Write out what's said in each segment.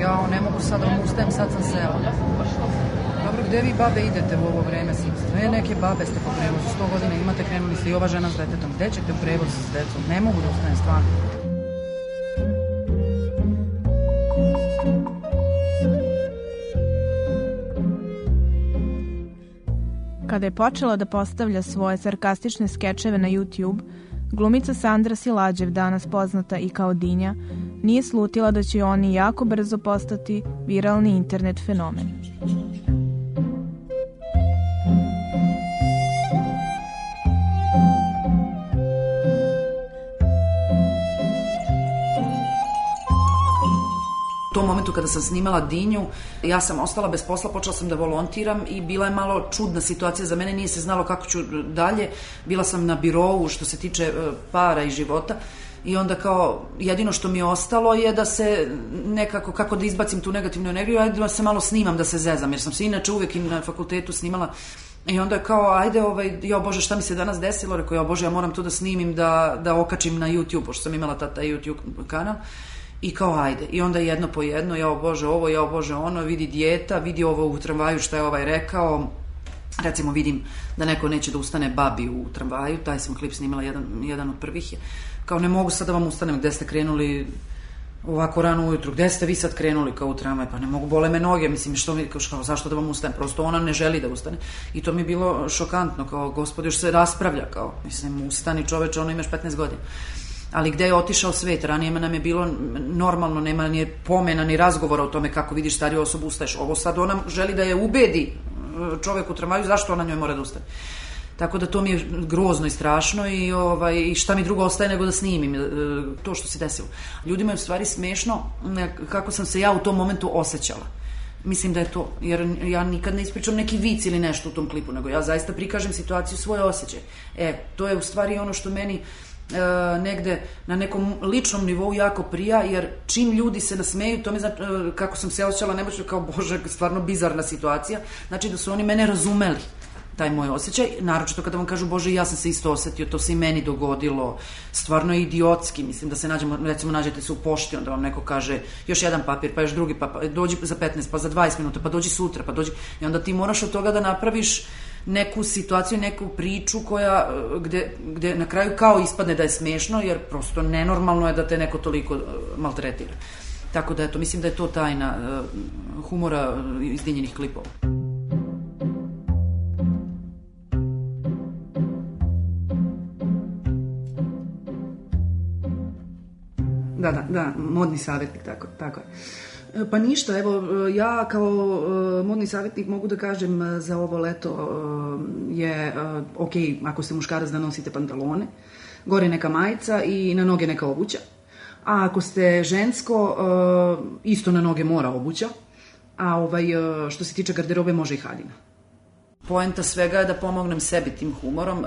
Ja ne mogu sad da ustajem, sad sam sela. Dobro, gde vi babe idete u ovo vreme? Sve neke babe ste po prevozu, 100 godina imate, krenuli ste i ova žena s detetom. Gde ćete u prevoz s decom? Ne mogu da ustanem stvarno. Kada je počela da postavlja svoje sarkastične skečeve na YouTube, glumica Sandra Silađev, danas poznata i kao Dinja, nije slutila da će oni jako brzo postati viralni internet fenomen. Tom momentu kada sam snimala Dinju, ja sam ostala bez posla, počela sam da volontiram i bila je malo čudna situacija za mene, nije se znalo kako ću dalje. Bila sam na birovu što se tiče e, para i života i onda kao jedino što mi je ostalo je da se nekako, kako da izbacim tu negativnu energiju, ajde da se malo snimam, da se zezam, jer sam se inače uvek i na fakultetu snimala I onda kao, ajde, ovaj, jo bože, šta mi se danas desilo? Rekao, jo bože, ja moram to da snimim, da, da okačim na YouTube, pošto sam imala tata YouTube kanal. I kao, ajde. I onda jedno po jedno, jao bože ovo, jao bože ono, vidi dijeta, vidi ovo u tramvaju šta je ovaj rekao, recimo vidim da neko neće da ustane babi u tramvaju, taj sam klip snimala, jedan, jedan od prvih je, kao ne mogu sad da vam ustanem gde ste krenuli ovako rano ujutru, gde ste vi sad krenuli kao u tramvaj, pa ne mogu, bole me noge, mislim, što mi, kao, zašto da vam ustanem, prosto ona ne želi da ustane. I to mi je bilo šokantno, kao, gospod, još se raspravlja, kao, mislim, ustani čoveče, ono imaš 15 godina ali gde je otišao svet, ranije nam je bilo normalno, nema ni pomena ni razgovora o tome kako vidiš stariju osobu ustaješ. Ovo sad ona želi da je ubedi čovek u tramvaju, zašto ona njoj mora da ustane. Tako da to mi je grozno i strašno i, ovaj, i šta mi drugo ostaje nego da snimim e, to što se desilo. Ljudima je u stvari smešno kako sam se ja u tom momentu osjećala. Mislim da je to, jer ja nikad ne ispričam neki vic ili nešto u tom klipu, nego ja zaista prikažem situaciju svoje osjećaje. E, to je u stvari ono što meni e, negde na nekom ličnom nivou jako prija, jer čim ljudi se nasmeju, to mi znači, e, kako sam se osjećala, ne kao, bože, stvarno bizarna situacija, znači da su oni mene razumeli taj moj osjećaj, naročito kada vam kažu, bože, ja sam se isto osetio, to se i meni dogodilo, stvarno je idiotski, mislim da se nađemo, recimo nađete se u pošti, onda vam neko kaže još jedan papir, pa još drugi, pa, pa dođi za 15, pa za 20 minuta, pa dođi sutra, pa dođi, i onda ti moraš od toga da napraviš neku situaciju, neku priču koja, gde, gde na kraju kao ispadne da je smešno, jer prosto nenormalno je da te neko toliko e, maltretira. Tako da, eto, mislim da je to tajna e, humora izdinjenih klipova. Da, da, da, modni savjetnik, tako, tako je. E, pa ništa, evo, e, ja kao e, modni savjetnik mogu da kažem za ovo leto je ok, ako ste muškarac da nosite pantalone, gore neka majica i na noge neka obuća. A ako ste žensko, isto na noge mora obuća. A ovaj, što se tiče garderobe, može i haljina. Poenta svega je da pomognem sebi tim humorom.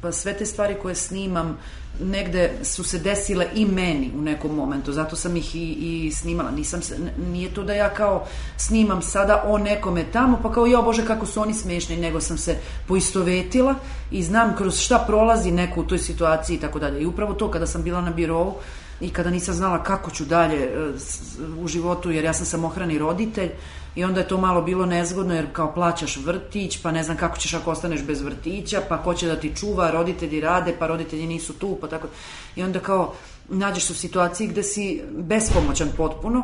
Pa sve te stvari koje snimam negde su se desile i meni u nekom momentu, zato sam ih i, i snimala. Nisam se, nije to da ja kao snimam sada o nekome tamo, pa kao, jo bože kako su oni smešni, nego sam se poistovetila i znam kroz šta prolazi neko u toj situaciji i tako dalje. I upravo to kada sam bila na birovu i kada nisam znala kako ću dalje e, u životu, jer ja sam samohrani roditelj, I onda je to malo bilo nezgodno jer kao plaćaš vrtić, pa ne znam kako ćeš ako ostaneš bez vrtića, pa ko će da ti čuva, roditelji rade, pa roditelji nisu tu, pa tako. I onda kao nađeš se u situaciji gde si bespomoćan potpuno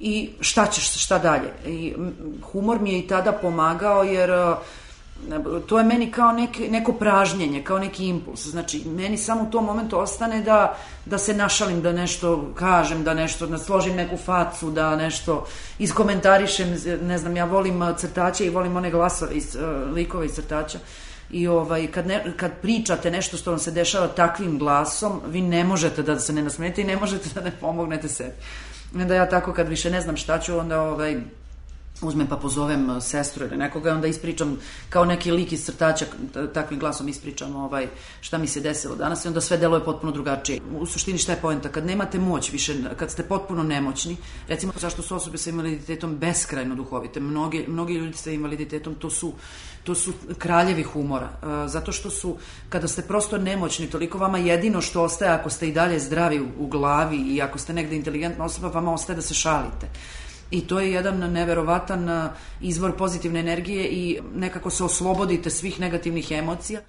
i šta ćeš, šta dalje. I humor mi je i tada pomagao jer uh, to je meni kao neki, neko pražnjenje, kao neki impuls. Znači, meni samo u tom momentu ostane da, da se našalim, da nešto kažem, da nešto, da složim neku facu, da nešto iskomentarišem, ne znam, ja volim crtače i volim one glasove iz, uh, likove iz crtača. I ovaj, kad, ne, kad pričate nešto što vam se dešava takvim glasom, vi ne možete da se ne nasmete i ne možete da ne pomognete sebi. Da ja tako kad više ne znam šta ću, onda ovaj, uzmem pa pozovem uh, sestru ili nekoga, onda ispričam kao neki lik iz crtača, takvim glasom ispričam ovaj, šta mi se desilo danas i onda sve deluje potpuno drugačije. U suštini šta je poenta? Kad nemate moć više, kad ste potpuno nemoćni, recimo zašto su osobe sa invaliditetom beskrajno duhovite, mnogi, mnogi ljudi sa invaliditetom to su to su kraljevi humora, uh, zato što su, kada ste prosto nemoćni, toliko vama jedino što ostaje ako ste i dalje zdravi u glavi i ako ste negde inteligentna osoba, vama ostaje da se šalite i to je jedan neverovatan uh, izvor pozitivne energije i nekako se oslobodite svih negativnih emocija.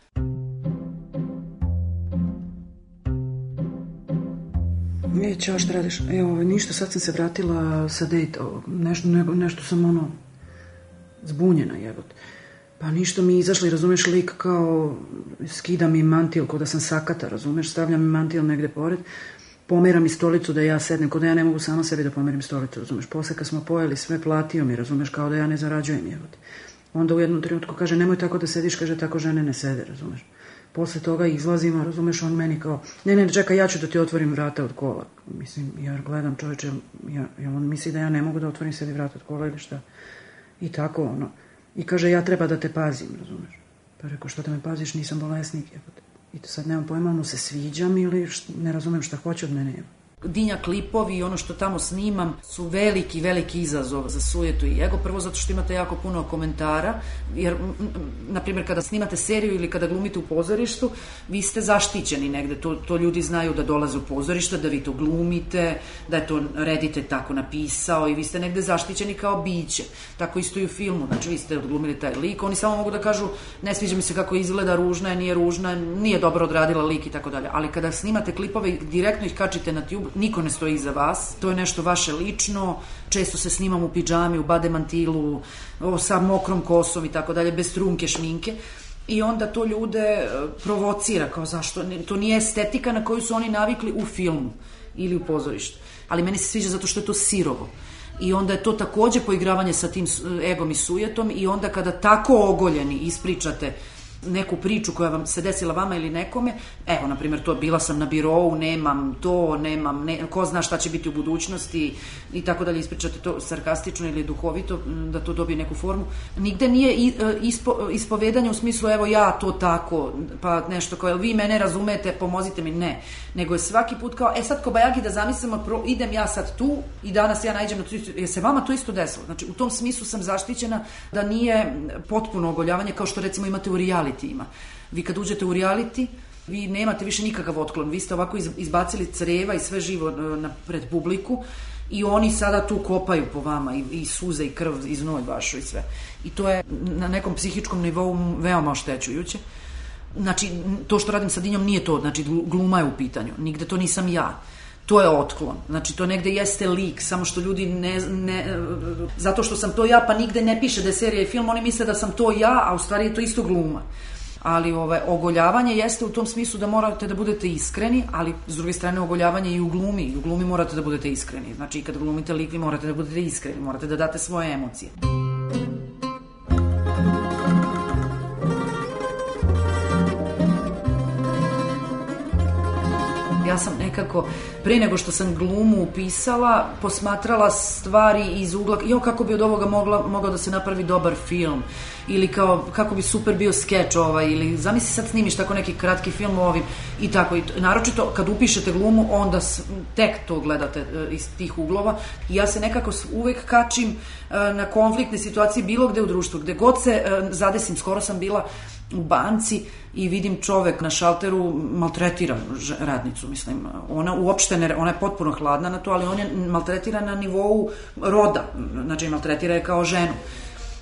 E, čao, šta radiš? Evo, ništa, sad sam se vratila sa dejta, nešto, ne, nešto sam ono, zbunjena, jebote. Pa ništa mi izašli, razumeš, lik kao skida mi mantil, kod da sam sakata, razumeš, stavljam mi mantil negde pored, pomera mi stolicu da ja sednem, kod da ja ne mogu sama sebi da pomerim stolicu, razumeš. Posle kad smo pojeli sve, platio mi, razumeš, kao da ja ne zarađujem, jevot. Onda u jednom trenutku kaže, nemoj tako da sediš, kaže, tako žene ne sede, razumeš. Posle toga izlazimo, razumeš, on meni kao, ne, ne, čekaj, ja ću da ti otvorim vrata od kola. Mislim, ja gledam čoveče, ja, ja, on misli da ja ne mogu da otvorim sebi vrata od kola ili šta. I tako, ono. I kaže, ja treba da te pazim, razumeš. Pa rekao, što da me paziš, nisam bolesnik, jebote. I to sad nemam pojma, mu se sviđam ili ne razumem šta hoće od mene. Dinja klipovi i ono što tamo snimam su veliki, veliki izazov za sujetu i ego. Prvo zato što imate jako puno komentara, jer, na primjer, kada snimate seriju ili kada glumite u pozorištu, vi ste zaštićeni negde. To, to ljudi znaju da dolaze u pozorište, da vi to glumite, da je to redite tako napisao i vi ste negde zaštićeni kao biće. Tako isto i u filmu. Znači, vi ste odglumili taj lik. Oni samo mogu da kažu, ne sviđa mi se kako izgleda, ružna je, nije ružna, nije dobro odradila lik i tako dalje. Ali kada snimate klipove, direktno ih kačite na tube, niko ne stoji iza vas, to je nešto vaše lično, često se snimam u pidžami, u bademantilu, sa mokrom kosom i tako dalje, bez trunke, šminke, i onda to ljude e, provocira, kao zašto, to nije estetika na koju su oni navikli u filmu ili u pozorištu, ali meni se sviđa zato što je to sirovo. I onda je to takođe poigravanje sa tim egom i sujetom i onda kada tako ogoljeni ispričate neku priču koja vam se desila vama ili nekome, evo, na primjer, to bila sam na birovu, nemam to, nemam, ne, ko zna šta će biti u budućnosti i tako dalje, ispričate to sarkastično ili duhovito, da to dobije neku formu. Nigde nije e, ispo, ispovedanje u smislu, evo ja to tako, pa nešto kao, vi mene razumete, pomozite mi, ne. Nego je svaki put kao, e sad ko bajagi da zamislimo, pro, idem ja sad tu i danas ja najđem na to isto, je se vama to isto desilo. Znači, u tom smislu sam zaštićena da nije potpuno ogoljavanje kao što recimo imate u reality realitima. Vi kad uđete u reality, vi nemate više nikakav otklon. Vi ste ovako izbacili creva i sve živo e, na, pred publiku i oni sada tu kopaju po vama i, i suze i krv i znoj vašu i sve. I to je na nekom psihičkom nivou veoma oštećujuće. Znači, to što radim sa Dinjom nije to, znači gluma je u pitanju, nigde to nisam ja. To je otklon. Znači, to negde jeste lik, samo što ljudi ne, ne... Zato što sam to ja, pa nigde ne piše da je serija i film, oni misle da sam to ja, a u stvari je to isto gluma. Ali ovaj, ogoljavanje jeste u tom smislu da morate da budete iskreni, ali s druge strane ogoljavanje i u glumi. I u glumi morate da budete iskreni. Znači, kad glumite lik, vi morate da budete iskreni, morate da date svoje emocije. Ja sam nekako, pre nego što sam glumu upisala, posmatrala stvari iz ugla, jo, kako bi od ovoga mogla, mogao da se napravi dobar film, ili kao, kako bi super bio skeč ovaj, ili zamisli sad snimiš tako neki kratki film o ovim, i tako, i naročito kad upišete glumu, onda tek to gledate e, iz tih uglova, i ja se nekako uvek kačim e, na konfliktne situacije bilo gde u društvu, gde god se e, zadesim, skoro sam bila u banci i vidim čovek na šalteru maltretira radnicu, mislim. Ona uopšte ne, ona je potpuno hladna na to, ali on je maltretira na nivou roda, znači maltretira je kao ženu.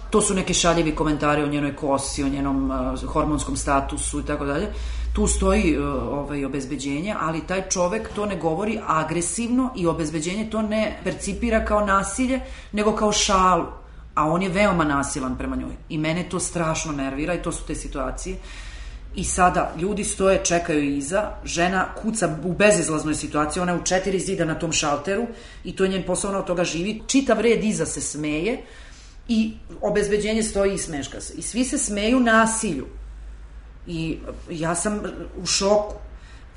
To su neke šaljevi komentari o njenoj kosi, o njenom uh, hormonskom statusu i tako dalje. tu stoji uh, ovaj, obezbeđenje, ali taj čovek to ne govori agresivno i obezbeđenje to ne percipira kao nasilje, nego kao šalu. A on je veoma nasilan prema njoj. I mene to strašno nervira i to su te situacije. I sada ljudi stoje, čekaju iza, žena kuca u bezizlaznoj situaciji, ona je u četiri zida na tom šalteru i to je njen posao, ona od toga živi. Čitav red iza se smeje i obezbeđenje stoji i smeška se. I svi se smeju nasilju. I ja sam u šoku.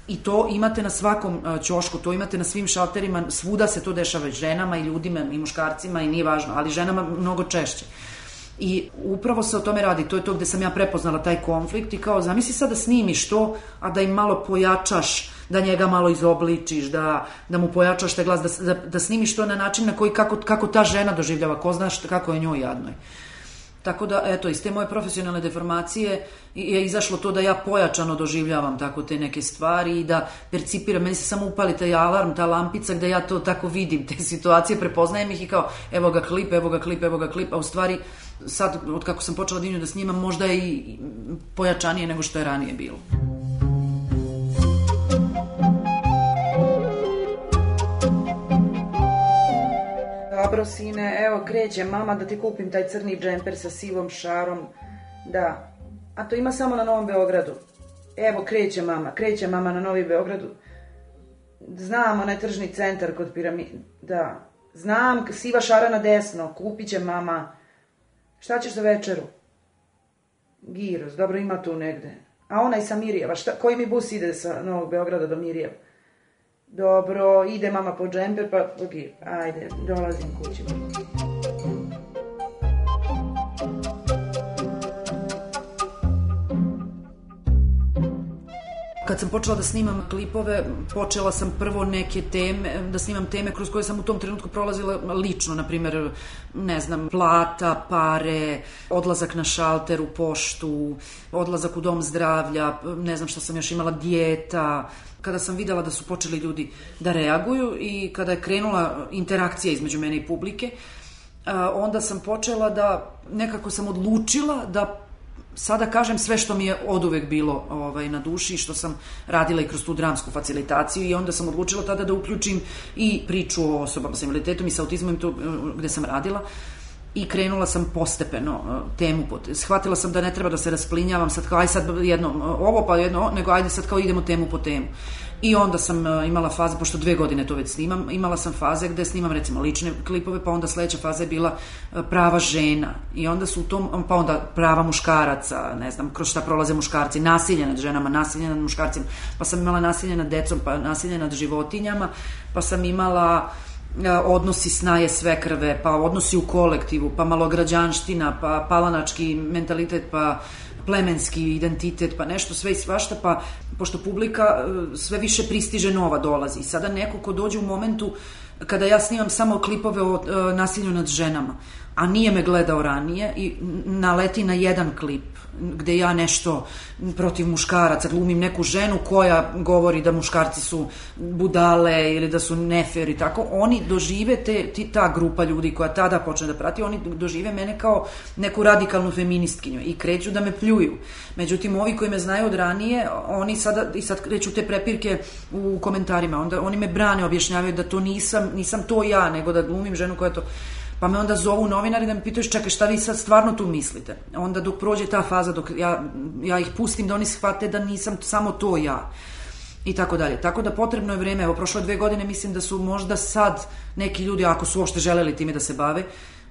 I to imate na svakom ćošku, to imate na svim šalterima, svuda se to dešava i ženama i ljudima i muškarcima i nije važno, ali ženama mnogo češće. I upravo se o tome radi, to je to gde sam ja prepoznala taj konflikt i kao zamisli sad da snimiš to, a da im malo pojačaš, da njega malo izobličiš, da, da mu pojačaš te glas, da, da, da snimiš to na način na koji kako, kako ta žena doživljava, ko znaš kako je njoj jadnoj. Tako da, eto, iz te moje profesionalne deformacije je izašlo to da ja pojačano doživljavam tako te neke stvari i da percipiram, meni se samo upali taj alarm, ta lampica gde ja to tako vidim, te situacije, prepoznajem ih i kao, evo ga klip, evo ga klip, evo ga klip, a u stvari sad, od kako sam počela dinju da snimam, možda je i pojačanije nego što je ranije bilo. Dobro, sine, evo, kreće mama da ti kupim taj crni džemper sa sivom šarom. Da. A to ima samo na Novom Beogradu. Evo, kreće mama, kreće mama na Novi Beogradu. Znam, onaj tržni centar kod piramide. Da. Znam, siva šara na desno, kupit će mama. Šta ćeš za večeru? Giros, dobro ima tu negde. A onaj sa Mirjeva, šta, koji mi bus ide sa Novog Beograda do Mirjeva? Dobro, ide mama po džemper, pa ok, ajde, dolazim kući. Kad sam počela da snimam klipove, počela sam prvo neke teme, da snimam teme kroz koje sam u tom trenutku prolazila lično, na primjer, ne znam, plata, pare, odlazak na šalter u poštu, odlazak u dom zdravlja, ne znam šta sam još imala, dijeta, kada sam videla da su počeli ljudi da reaguju i kada je krenula interakcija između mene i publike, onda sam počela da, nekako sam odlučila da sada kažem sve što mi je od uvek bilo ovaj, na duši, što sam radila i kroz tu dramsku facilitaciju i onda sam odlučila tada da uključim i priču o osobama sa invaliditetom i sa autizmom tu gde sam radila i krenula sam postepeno temu, shvatila sam da ne treba da se rasplinjavam sad kao aj sad jedno ovo pa jedno, nego ajde sad kao idemo temu po temu. I onda sam imala faze, pošto dve godine to već snimam, imala sam faze gde snimam recimo lične klipove, pa onda sledeća faza je bila prava žena. I onda su u tom, pa onda prava muškaraca, ne znam, kroz šta prolaze muškarci, nasilje nad ženama, nasilje nad muškarcima, pa sam imala nasilje nad decom, pa nasilje nad životinjama, pa sam imala odnosi snaje sve krve, pa odnosi u kolektivu, pa malograđanština, pa palanački mentalitet, pa plemenski identitet, pa nešto sve i svašta, pa pošto publika e, sve više pristiže nova dolazi. Sada neko ko dođe u momentu kada ja snimam samo klipove o e, nasilju nad ženama, a nije me gledao ranije i naleti na jedan klip gde ja nešto protiv muškaraca glumim neku ženu koja govori da muškarci su budale ili da su nefer i tako, oni dožive te, ta grupa ljudi koja tada počne da prati, oni dožive mene kao neku radikalnu feministkinju i kreću da me pljuju. Međutim, ovi koji me znaju od ranije, oni sada, i sad kreću te prepirke u komentarima, onda oni me brane, objašnjavaju da to nisam, nisam to ja, nego da glumim ženu koja to Pa me onda zovu novinari da me pitaju čekaj šta vi sad stvarno tu mislite. Onda dok prođe ta faza, dok ja, ja ih pustim da oni shvate da nisam samo to ja i tako dalje. Tako da potrebno je vreme, evo prošle dve godine mislim da su možda sad neki ljudi, ako su uopšte želeli time da se bave,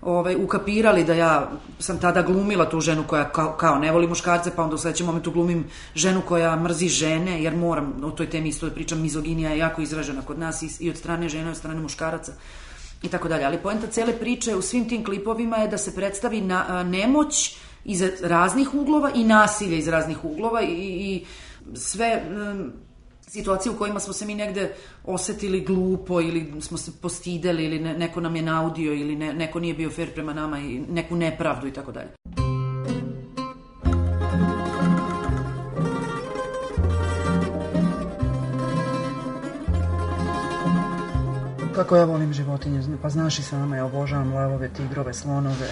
ovaj, ukapirali da ja sam tada glumila tu ženu koja kao, kao ne voli muškarce, pa onda u sledećem momentu glumim ženu koja mrzi žene, jer moram o toj temi isto pričam, mizoginija je jako izražena kod nas i, i od strane žena i od strane muškaraca i tako dalje. Ali poenta cele priče u svim tim klipovima je da se predstavi na, nemoć iz raznih uglova i nasilje iz raznih uglova i, i sve um, situacije u kojima smo se mi negde osetili glupo ili smo se postideli ili ne, neko nam je naudio ili ne, neko nije bio fair prema nama i neku nepravdu i tako dalje. Kako ja volim životinje, pa znaš i sama, ja obožavam lavove, tigrove, slonove,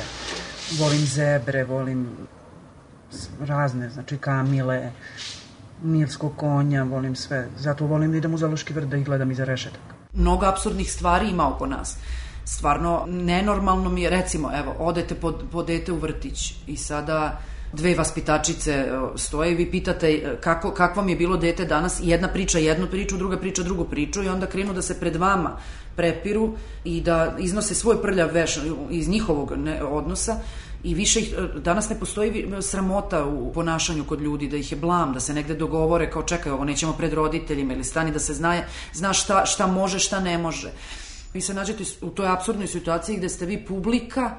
volim zebre, volim razne, znači kamile, Nilskog konja, volim sve. Zato volim da idem u Zaloški vrt da ih gledam iza rešetaka. Mnogo absurdnih stvari ima oko nas. Stvarno, nenormalno mi je, recimo, evo, odete po, po dete u vrtić i sada dve vaspitačice e, stoje i vi pitate e, kako, kako vam je bilo dete danas jedna priča jednu priču, druga priča drugu priču i onda krenu da se pred vama prepiru i da iznose svoj prljav veš iz njihovog ne, odnosa i više ih, e, danas ne postoji sramota u ponašanju kod ljudi, da ih je blam, da se negde dogovore kao čekaj ovo nećemo pred roditeljima ili stani da se zna, zna šta, šta može, šta ne može. Vi se nađete u toj absurdnoj situaciji gde ste vi publika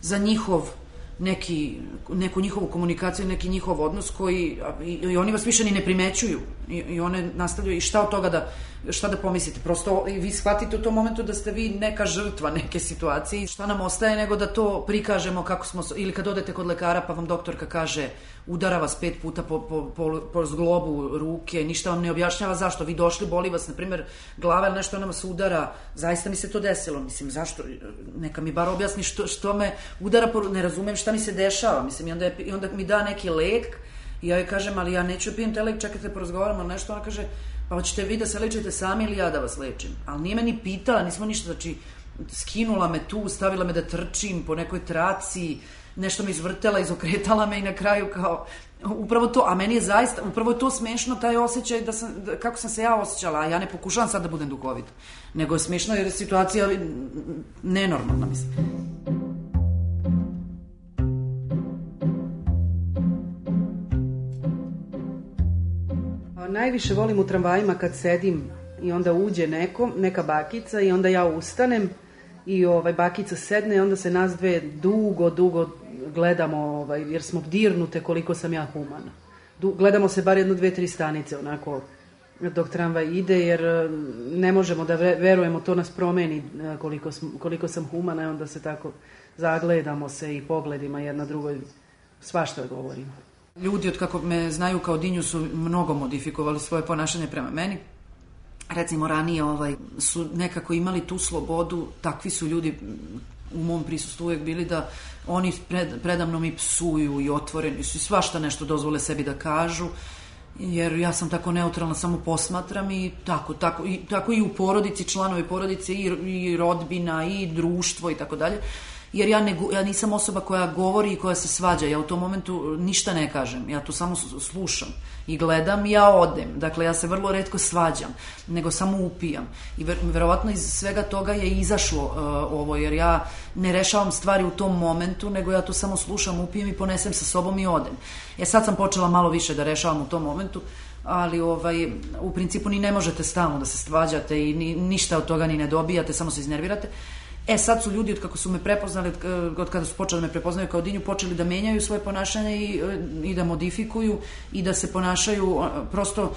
za njihov neki, neku njihovu komunikaciju, neki njihov odnos koji, i, i oni vas više ni ne primećuju i, i one nastavljaju i šta od toga da, šta da pomislite, prosto vi shvatite u tom momentu da ste vi neka žrtva neke situacije i šta nam ostaje nego da to prikažemo kako smo, ili kad odete kod lekara pa vam doktorka kaže udara vas pet puta po, po, po, po zglobu ruke, ništa vam ne objašnjava zašto, vi došli, boli vas, na primjer, glava ili nešto nam vas udara, zaista mi se to desilo, mislim, zašto, neka mi bar objasni što, što me udara, po, ne razumem šta mi se dešava, mislim, i onda, je, i onda mi da neki lek, i ja joj kažem, ali ja neću da pijem te lek, čekajte, porozgovaramo nešto, ona kaže, pa hoćete vi da se lečite sami ili ja da vas lečim, ali nije me ni pitala, nismo ništa, znači, skinula me tu, stavila me da trčim po nekoj traci, nešto me izvrtela, izokretala me i na kraju kao upravo to, a meni je zaista, upravo je to smešno taj osjećaj da sam, da, kako sam se ja osjećala, a ja ne pokušavam sad da budem duhovita, nego je smešno jer je situacija nenormalna, mislim. Najviše volim u tramvajima kad sedim i onda uđe neko, neka bakica i onda ja ustanem i ovaj bakica sedne i onda se nas dve dugo, dugo gledamo, ovaj, jer smo dirnute koliko sam ja humana. Du, gledamo se bar jedno, dve, tri stanice, onako, dok tramvaj ide, jer eh, ne možemo da verujemo, to nas promeni eh, koliko, sm, koliko sam humana i onda se tako zagledamo se i pogledima jedna drugoj, svašta govorimo. Ljudi od kako me znaju kao Dinju su mnogo modifikovali svoje ponašanje prema meni. Recimo ranije ovaj, su nekako imali tu slobodu, takvi su ljudi u mom prisustvu uvek bili da oni pred, predamnom i psuju i otvoreni su i svašta nešto dozvole sebi da kažu jer ja sam tako neutralna, samo posmatram i tako, tako, i, tako i u porodici, članovi porodice i, i rodbina i društvo i tako dalje jer ja, ne, ja nisam osoba koja govori i koja se svađa, ja u tom momentu ništa ne kažem, ja to samo slušam i gledam i ja odem, dakle ja se vrlo redko svađam, nego samo upijam i ver, verovatno iz svega toga je izašlo uh, ovo, jer ja ne rešavam stvari u tom momentu, nego ja to samo slušam, upijem i ponesem sa sobom i odem. E sad sam počela malo više da rešavam u tom momentu, ali ovaj, u principu ni ne možete stalno da se svađate i ni, ništa od toga ni ne dobijate, samo se iznervirate. E sad su ljudi od kako su me prepoznali, od kada su počeli da me prepoznaju kao dinju, počeli da menjaju svoje ponašanje i, i da modifikuju i da se ponašaju, prosto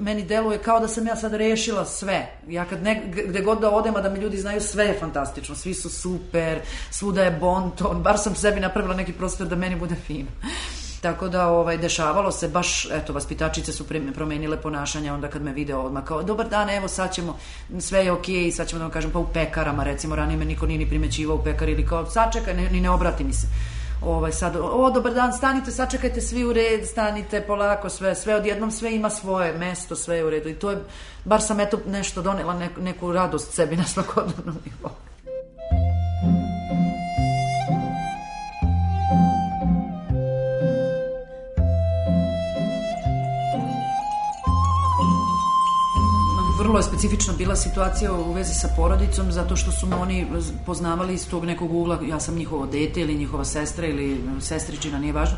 meni deluje kao da sam ja sad rešila sve. Ja kad ne, gde god da odem, a da mi ljudi znaju sve je fantastično, svi su super, svuda je bonton, bar sam sebi napravila neki prostor da meni bude fino. Tako da ovaj dešavalo se baš eto vaspitačice su promenile ponašanje onda kad me vide odmah kao dobar dan evo sad ćemo sve je okej okay, sad ćemo da vam kažem pa u pekarama recimo ranije me niko nije ni primećivao u pekari ili kao sačekaj ne, ni ne obrati mi se. Ovaj sad o dobar dan stanite sačekajte svi u red stanite polako sve sve odjednom sve ima svoje mesto sve je u redu. I to je bar sam eto nešto donela neku, neku radost sebi na svakodnevnom nivou specifična bila situacija u vezi sa porodicom zato što su me oni poznavali iz tog nekog ugla, ja sam njihovo dete ili njihova sestra ili sestričina, nije važno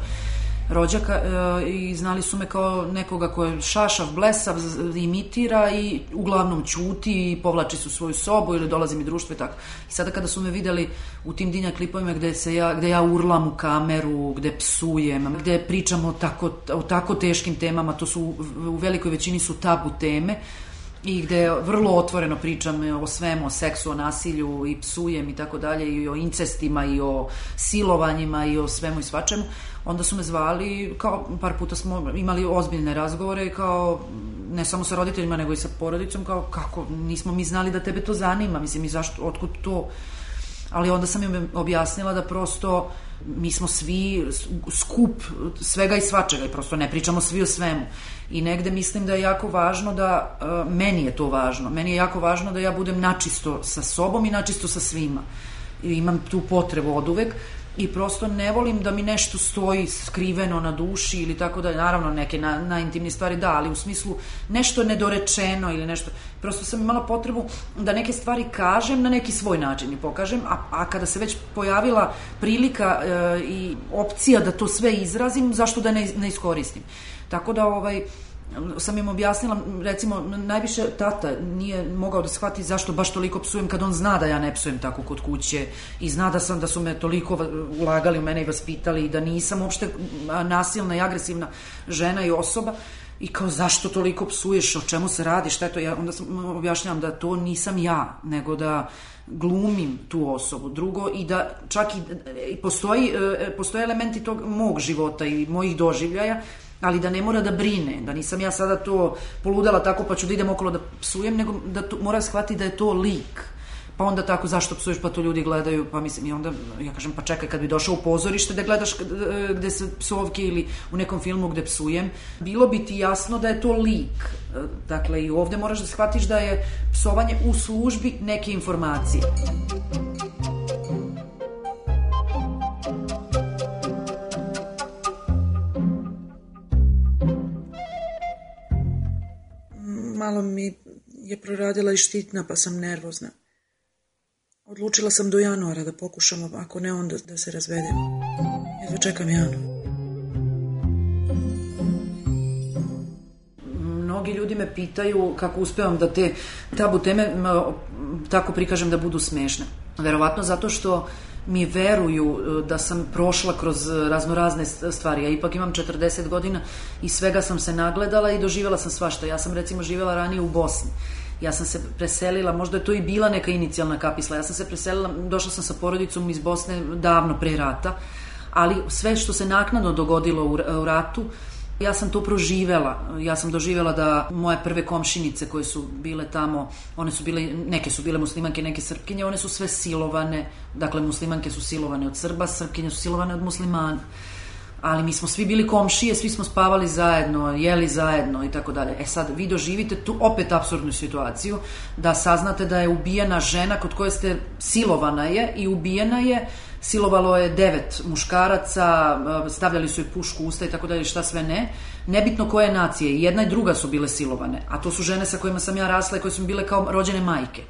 rođaka e, i znali su me kao nekoga ko šašav, blesav, imitira i uglavnom ćuti i povlači su svoju sobu ili dolazi mi društvo i tako. I sada kada su me videli u tim dinja klipovima gde, se ja, gde ja urlam u kameru, gde psujem, gde pričam o tako, o tako teškim temama, to su u velikoj većini su tabu teme, i gde vrlo otvoreno pričam o svemu, o seksu, o nasilju i psujem i tako dalje i o incestima i o silovanjima i o svemu i svačemu, onda su me zvali, kao par puta smo imali ozbiljne razgovore kao ne samo sa roditeljima nego i sa porodicom kao kako nismo mi znali da tebe to zanima, mislim i zašto, otkud to ali onda sam im objasnila da prosto mi smo svi skup svega i svačega i prosto ne pričamo svi o svemu. I negde mislim da je jako važno da, uh, meni je to važno, meni je jako važno da ja budem načisto sa sobom i načisto sa svima. I imam tu potrebu od uvek i prosto ne volim da mi nešto stoji skriveno na duši ili tako da, naravno neke na, najintimnije stvari da, ali u smislu nešto nedorečeno ili nešto, prosto sam imala potrebu da neke stvari kažem na neki svoj način i pokažem, a, a kada se već pojavila prilika e, i opcija da to sve izrazim, zašto da ne, ne iskoristim. Tako da ovaj, sam im objasnila, recimo, najviše tata nije mogao da shvati zašto baš toliko psujem kad on zna da ja ne psujem tako kod kuće i zna da sam da su me toliko ulagali u mene i vaspitali i da nisam uopšte nasilna i agresivna žena i osoba i kao zašto toliko psuješ, o čemu se radi, šta je to, ja onda sam objašnjavam da to nisam ja, nego da glumim tu osobu. Drugo, i da čak i, i postoji, e, postoje elementi tog mog života i mojih doživljaja ali da ne mora da brine, da nisam ja sada to poludala tako pa ću da idem okolo da psujem, nego da to, mora shvati da je to lik. Pa onda tako, zašto psuješ, pa to ljudi gledaju, pa mislim, i onda ja kažem, pa čekaj, kad bi došao u pozorište da gledaš gde se psovke ili u nekom filmu gde psujem, bilo bi ti jasno da je to lik. Dakle, i ovde moraš da shvatiš da je psovanje u službi neke informacije. Malo mi je proradila i štitna, pa sam nervozna. Odlučila sam do januara da pokušam, ako ne onda da se razvedem. Jedva čekam Janu. Mnogi ljudi me pitaju kako uspevam da te tabu teme tako prikažem da budu smešne. Verovatno zato što mi veruju e, da sam prošla kroz raznorazne stvari. Ja ipak imam 40 godina i svega sam se nagledala i doživjela sam svašta. Ja sam recimo živjela ranije u Bosni. Ja sam se preselila, možda je to i bila neka inicijalna kapisla. Ja sam se preselila, došla sam sa porodicom iz Bosne davno pre rata, ali sve što se naknadno dogodilo u, u ratu, Ja sam to proživela. Ja sam doživela da moje prve komšinice koje su bile tamo, one su bile, neke su bile muslimanke, neke srpkinje, one su sve silovane. Dakle, muslimanke su silovane od Srba, srpkinje su silovane od muslimana. Ali mi smo svi bili komšije, svi smo spavali zajedno, jeli zajedno i tako dalje. E sad, vi doživite tu opet absurdnu situaciju da saznate da je ubijena žena kod koje ste silovana je i ubijena je silovalo je devet muškaraca, e, stavljali su je pušku usta i tako dalje, šta sve ne. Nebitno koje nacije, jedna i druga su bile silovane, a to su žene sa kojima sam ja rasla i koje su mi bile kao rođene majke.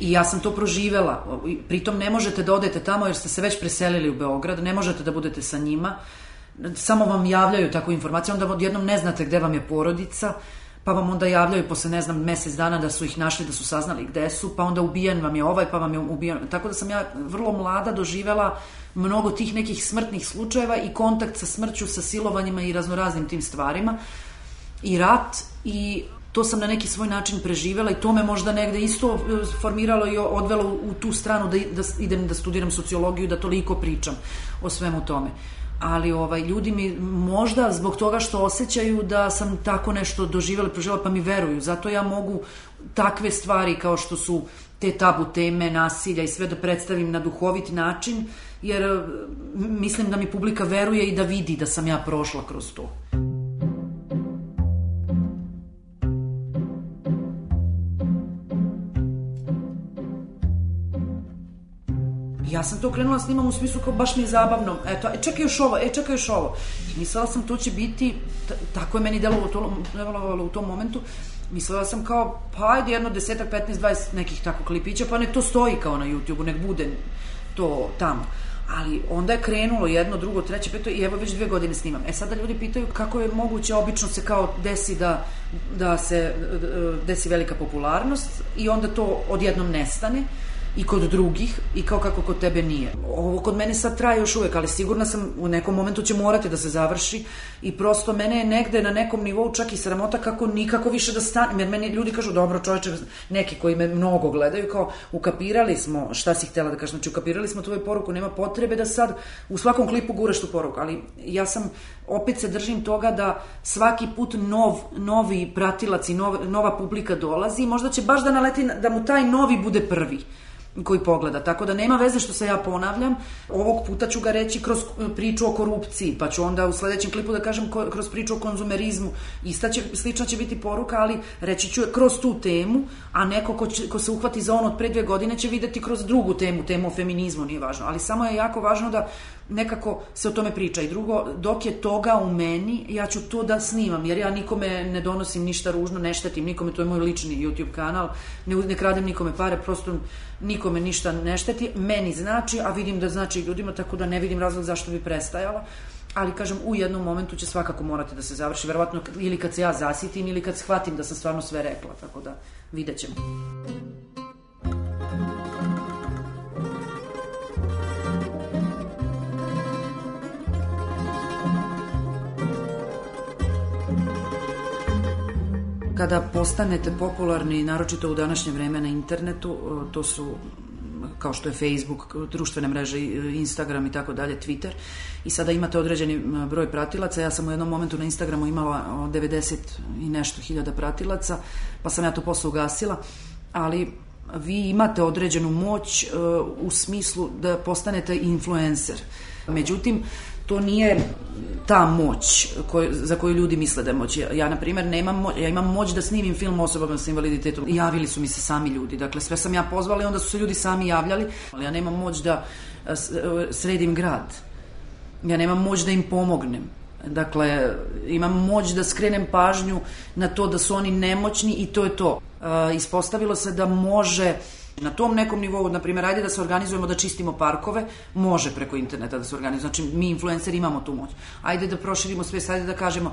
I ja sam to proživela. Pritom ne možete da odete tamo jer ste se već preselili u Beograd, ne možete da budete sa njima. Samo vam javljaju takvu informaciju, onda odjednom ne znate gde vam je porodica pa vam onda javljaju posle, ne znam, mesec dana da su ih našli, da su saznali gde su, pa onda ubijan vam je ovaj, pa vam je ubijan. Tako da sam ja vrlo mlada doživela mnogo tih nekih smrtnih slučajeva i kontakt sa smrću, sa silovanjima i raznoraznim tim stvarima. I rat i to sam na neki svoj način preživela i to me možda negde isto e, formiralo i odvelo u tu stranu da, da idem da studiram sociologiju, da toliko pričam o svemu tome ali ovaj ljudi mi možda zbog toga što osjećaju da sam tako nešto doživjela i proživjela pa mi veruju. Zato ja mogu takve stvari kao što su te tabu teme, nasilja i sve da predstavim na duhovit način, jer mislim da mi publika veruje i da vidi da sam ja prošla kroz to. Sam to krenula snimam u smislu kao baš mi je zabavno, eto, e, čekaj još ovo, e, čekaj još ovo. I mislila sam to će biti, tako je meni delovalo, to, delovalo u tom momentu, mislila sam kao, pa ajde jedno desetak, 15, 20 nekih tako klipića, pa nek to stoji kao na YouTube-u, nek bude to tamo. Ali onda je krenulo jedno, drugo, treće, peto i evo već dve godine snimam. E sada ljudi pitaju kako je moguće, obično se kao desi da, da se desi velika popularnost i onda to odjednom nestane i kod drugih i kao kako kod tebe nije. Ovo kod mene sad traje još uvek, ali sigurna sam u nekom momentu će morati da se završi i prosto mene je negde na nekom nivou čak i sramota kako nikako više da stanem, jer meni ljudi kažu dobro čoveče, neki koji me mnogo gledaju kao ukapirali smo šta si htela da kažem, znači ukapirali smo tvoju poruku, nema potrebe da sad u svakom klipu guraš tu poruku, ali ja sam opet se držim toga da svaki put nov, novi pratilac i nov, nova publika dolazi i možda će baš da naleti da mu taj novi bude prvi koji pogleda. Tako da nema veze što se ja ponavljam. Ovog puta ću ga reći kroz e, priču o korupciji, pa ću onda u sledećem klipu da kažem kroz priču o konzumerizmu. Ista će, slična će biti poruka, ali reći ću je kroz tu temu, a neko ko, će, ko se uhvati za ono od pre dve godine će videti kroz drugu temu, temu o feminizmu, nije važno. Ali samo je jako važno da nekako se o tome priča. I drugo, dok je toga u meni, ja ću to da snimam, jer ja nikome ne donosim ništa ružno, ne štetim nikome, to je moj lični YouTube kanal, ne, ne kradem nikome pare, prosto nikome ništa ne šteti, meni znači, a vidim da znači i ljudima, tako da ne vidim razlog zašto bi prestajala. Ali kažem u jednom momentu će svakako morati da se završi verovatno ili kad se ja zasitim ili kad shvatim da sam stvarno sve rekla tako da vidjet ćemo kada postanete popularni, naročito u današnje vreme na internetu, to su kao što je Facebook, društvene mreže, Instagram i tako dalje, Twitter. I sada imate određeni broj pratilaca. Ja sam u jednom momentu na Instagramu imala 90 i nešto hiljada pratilaca, pa sam ja to posle ugasila. Ali vi imate određenu moć u smislu da postanete influencer. Međutim, to nije ta moć koj, za koju ljudi misle da je moć. Ja, ja na primjer, nemam moć, ja imam moć da snimim film o osobama sa invaliditetom. Javili su mi se sami ljudi. Dakle, sve sam ja pozvala i onda su se ljudi sami javljali. Ali ja nemam moć da sredim grad. Ja nemam moć da im pomognem. Dakle, imam moć da skrenem pažnju na to da su oni nemoćni i to je to. E, ispostavilo se da može Na tom nekom nivou, na primjer, ajde da se organizujemo da čistimo parkove, može preko interneta da se organizuje. Znači, mi influenceri imamo tu moć. Ajde da proširimo sve, ajde da kažemo,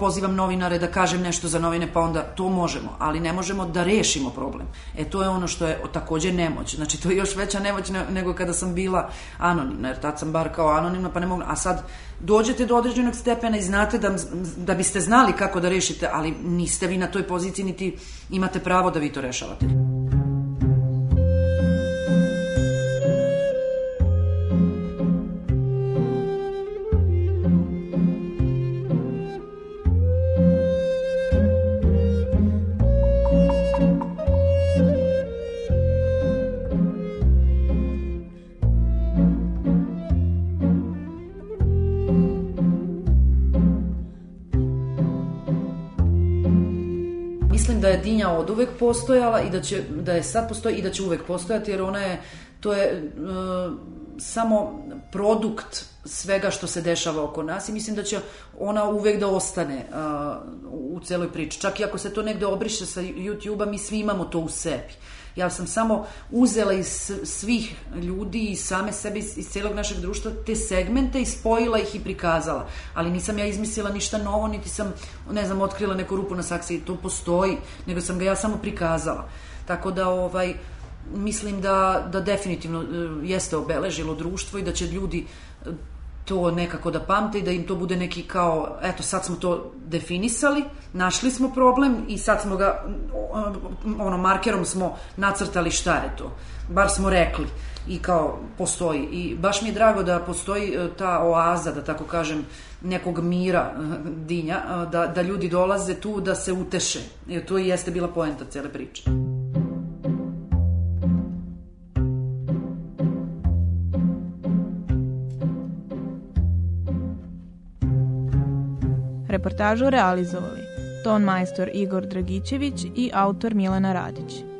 pozivam novinare da kažem nešto za novine, pa onda to možemo, ali ne možemo da rešimo problem. E, to je ono što je takođe nemoć. Znači, to je još veća nemoć nego kada sam bila anonimna, jer tad sam bar kao anonimna, pa ne mogu, a sad dođete do određenog stepena i znate da, da biste znali kako da rešite, ali niste vi na toj poziciji, niti imate pravo da vi to rešavate. Je dinja od uvek postojala i da, će, da je sad postoji i da će uvek postojati jer ona je, to je uh, samo produkt svega što se dešava oko nas i mislim da će ona uvek da ostane uh, u celoj priči. Čak i ako se to negde obriše sa YouTube-a, mi svi imamo to u sebi. Ja sam samo uzela iz svih ljudi i same sebe iz, iz celog našeg društva te segmente i spojila ih i prikazala. Ali nisam ja izmislila ništa novo, niti sam, ne znam, otkrila neku rupu na saksiji. To postoji, nego sam ga ja samo prikazala. Tako da, ovaj, mislim da, da definitivno e, jeste obeležilo društvo i da će ljudi to nekako da pamte i da im to bude neki kao, eto sad smo to definisali, našli smo problem i sad smo ga, ono, markerom smo nacrtali šta je to. Bar smo rekli i kao postoji. I baš mi je drago da postoji e, ta oaza, da tako kažem, nekog mira e, dinja, e, da, da ljudi dolaze tu da se uteše. Jer to i jeste bila poenta cele priče. Reportažu realizovali ton majstor Igor Dragićević i autor Milena Radić.